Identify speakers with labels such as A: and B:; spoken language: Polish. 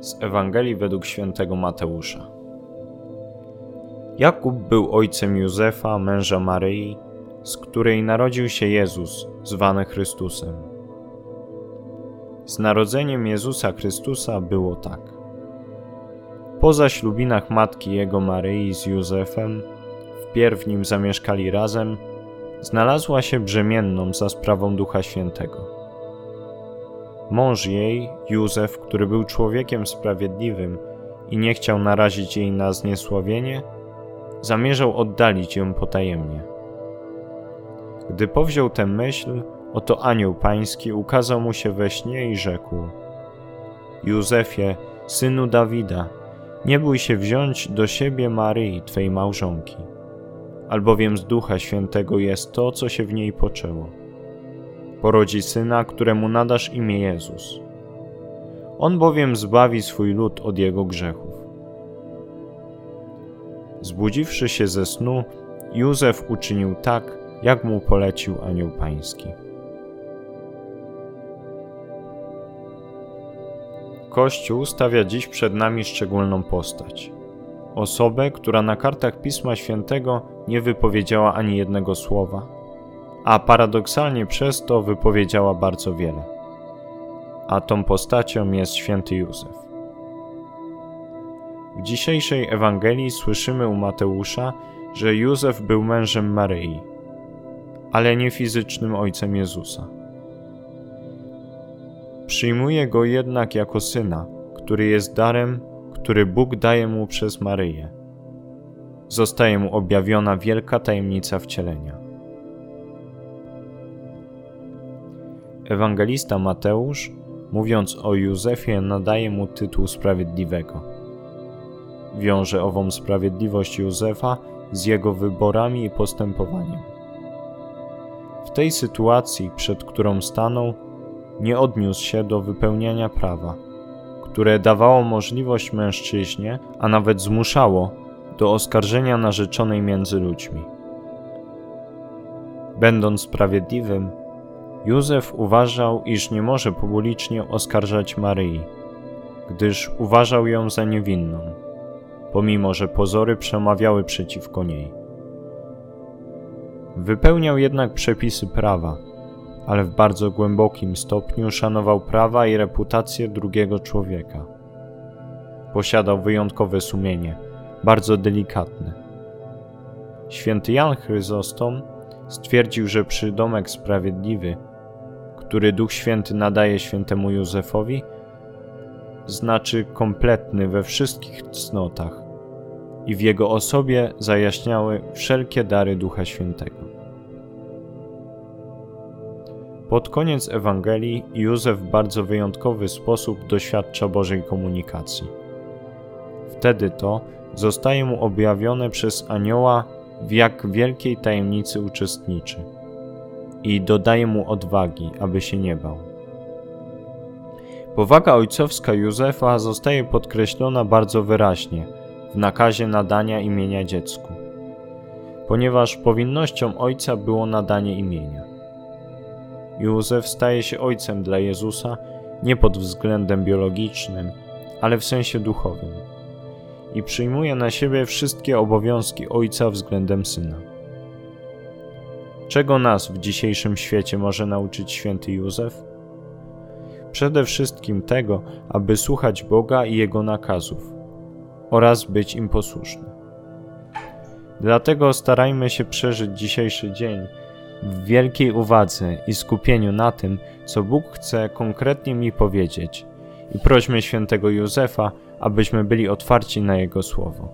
A: z Ewangelii według świętego Mateusza. Jakub był ojcem Józefa, męża Maryi, z której narodził się Jezus, zwany Chrystusem. Z narodzeniem Jezusa Chrystusa było tak. Po zaślubinach matki jego Maryi z Józefem, wpierw nim zamieszkali razem, znalazła się brzemienną za sprawą Ducha Świętego. Mąż jej, Józef, który był człowiekiem sprawiedliwym i nie chciał narazić jej na zniesławienie, zamierzał oddalić ją potajemnie. Gdy powziął tę myśl, oto anioł pański ukazał mu się we śnie i rzekł: Józefie, synu Dawida, nie bój się wziąć do siebie Maryi, twej małżonki, albowiem z Ducha Świętego jest to, co się w niej poczęło porodzi syna, któremu nadasz imię Jezus. On bowiem zbawi swój lud od jego grzechów. Zbudziwszy się ze snu, Józef uczynił tak, jak mu polecił anioł pański. Kościół stawia dziś przed nami szczególną postać. Osobę, która na kartach Pisma Świętego nie wypowiedziała ani jednego słowa, a paradoksalnie przez to wypowiedziała bardzo wiele. A tą postacią jest święty Józef. W dzisiejszej Ewangelii słyszymy u Mateusza, że Józef był mężem Maryi, ale nie fizycznym ojcem Jezusa. Przyjmuje go jednak jako syna, który jest darem, który Bóg daje mu przez Maryję. Zostaje mu objawiona wielka tajemnica wcielenia. Ewangelista Mateusz, mówiąc o Józefie, nadaje mu tytuł sprawiedliwego. Wiąże ową sprawiedliwość Józefa z jego wyborami i postępowaniem. W tej sytuacji, przed którą stanął, nie odniósł się do wypełniania prawa, które dawało możliwość mężczyźnie, a nawet zmuszało do oskarżenia narzeczonej między ludźmi. Będąc sprawiedliwym, Józef uważał, iż nie może publicznie oskarżać Maryi, gdyż uważał ją za niewinną, pomimo że pozory przemawiały przeciwko niej. Wypełniał jednak przepisy prawa, ale w bardzo głębokim stopniu szanował prawa i reputację drugiego człowieka. Posiadał wyjątkowe sumienie, bardzo delikatne. Święty Jan Chryzostom stwierdził, że przydomek sprawiedliwy który Duch Święty nadaje świętemu Józefowi, znaczy kompletny we wszystkich cnotach i w jego osobie zajaśniały wszelkie dary Ducha Świętego. Pod koniec Ewangelii Józef w bardzo wyjątkowy sposób doświadcza Bożej komunikacji. Wtedy to zostaje mu objawione przez anioła, w jak wielkiej tajemnicy uczestniczy i dodaje mu odwagi, aby się nie bał. Powaga ojcowska Józefa zostaje podkreślona bardzo wyraźnie w nakazie nadania imienia dziecku, ponieważ powinnością ojca było nadanie imienia. Józef staje się ojcem dla Jezusa nie pod względem biologicznym, ale w sensie duchowym i przyjmuje na siebie wszystkie obowiązki ojca względem syna. Czego nas w dzisiejszym świecie może nauczyć święty Józef? Przede wszystkim tego, aby słuchać Boga i Jego nakazów oraz być im posłuszny. Dlatego starajmy się przeżyć dzisiejszy dzień w wielkiej uwadze i skupieniu na tym, co Bóg chce konkretnie mi powiedzieć, i prośmy świętego Józefa, abyśmy byli otwarci na Jego słowo.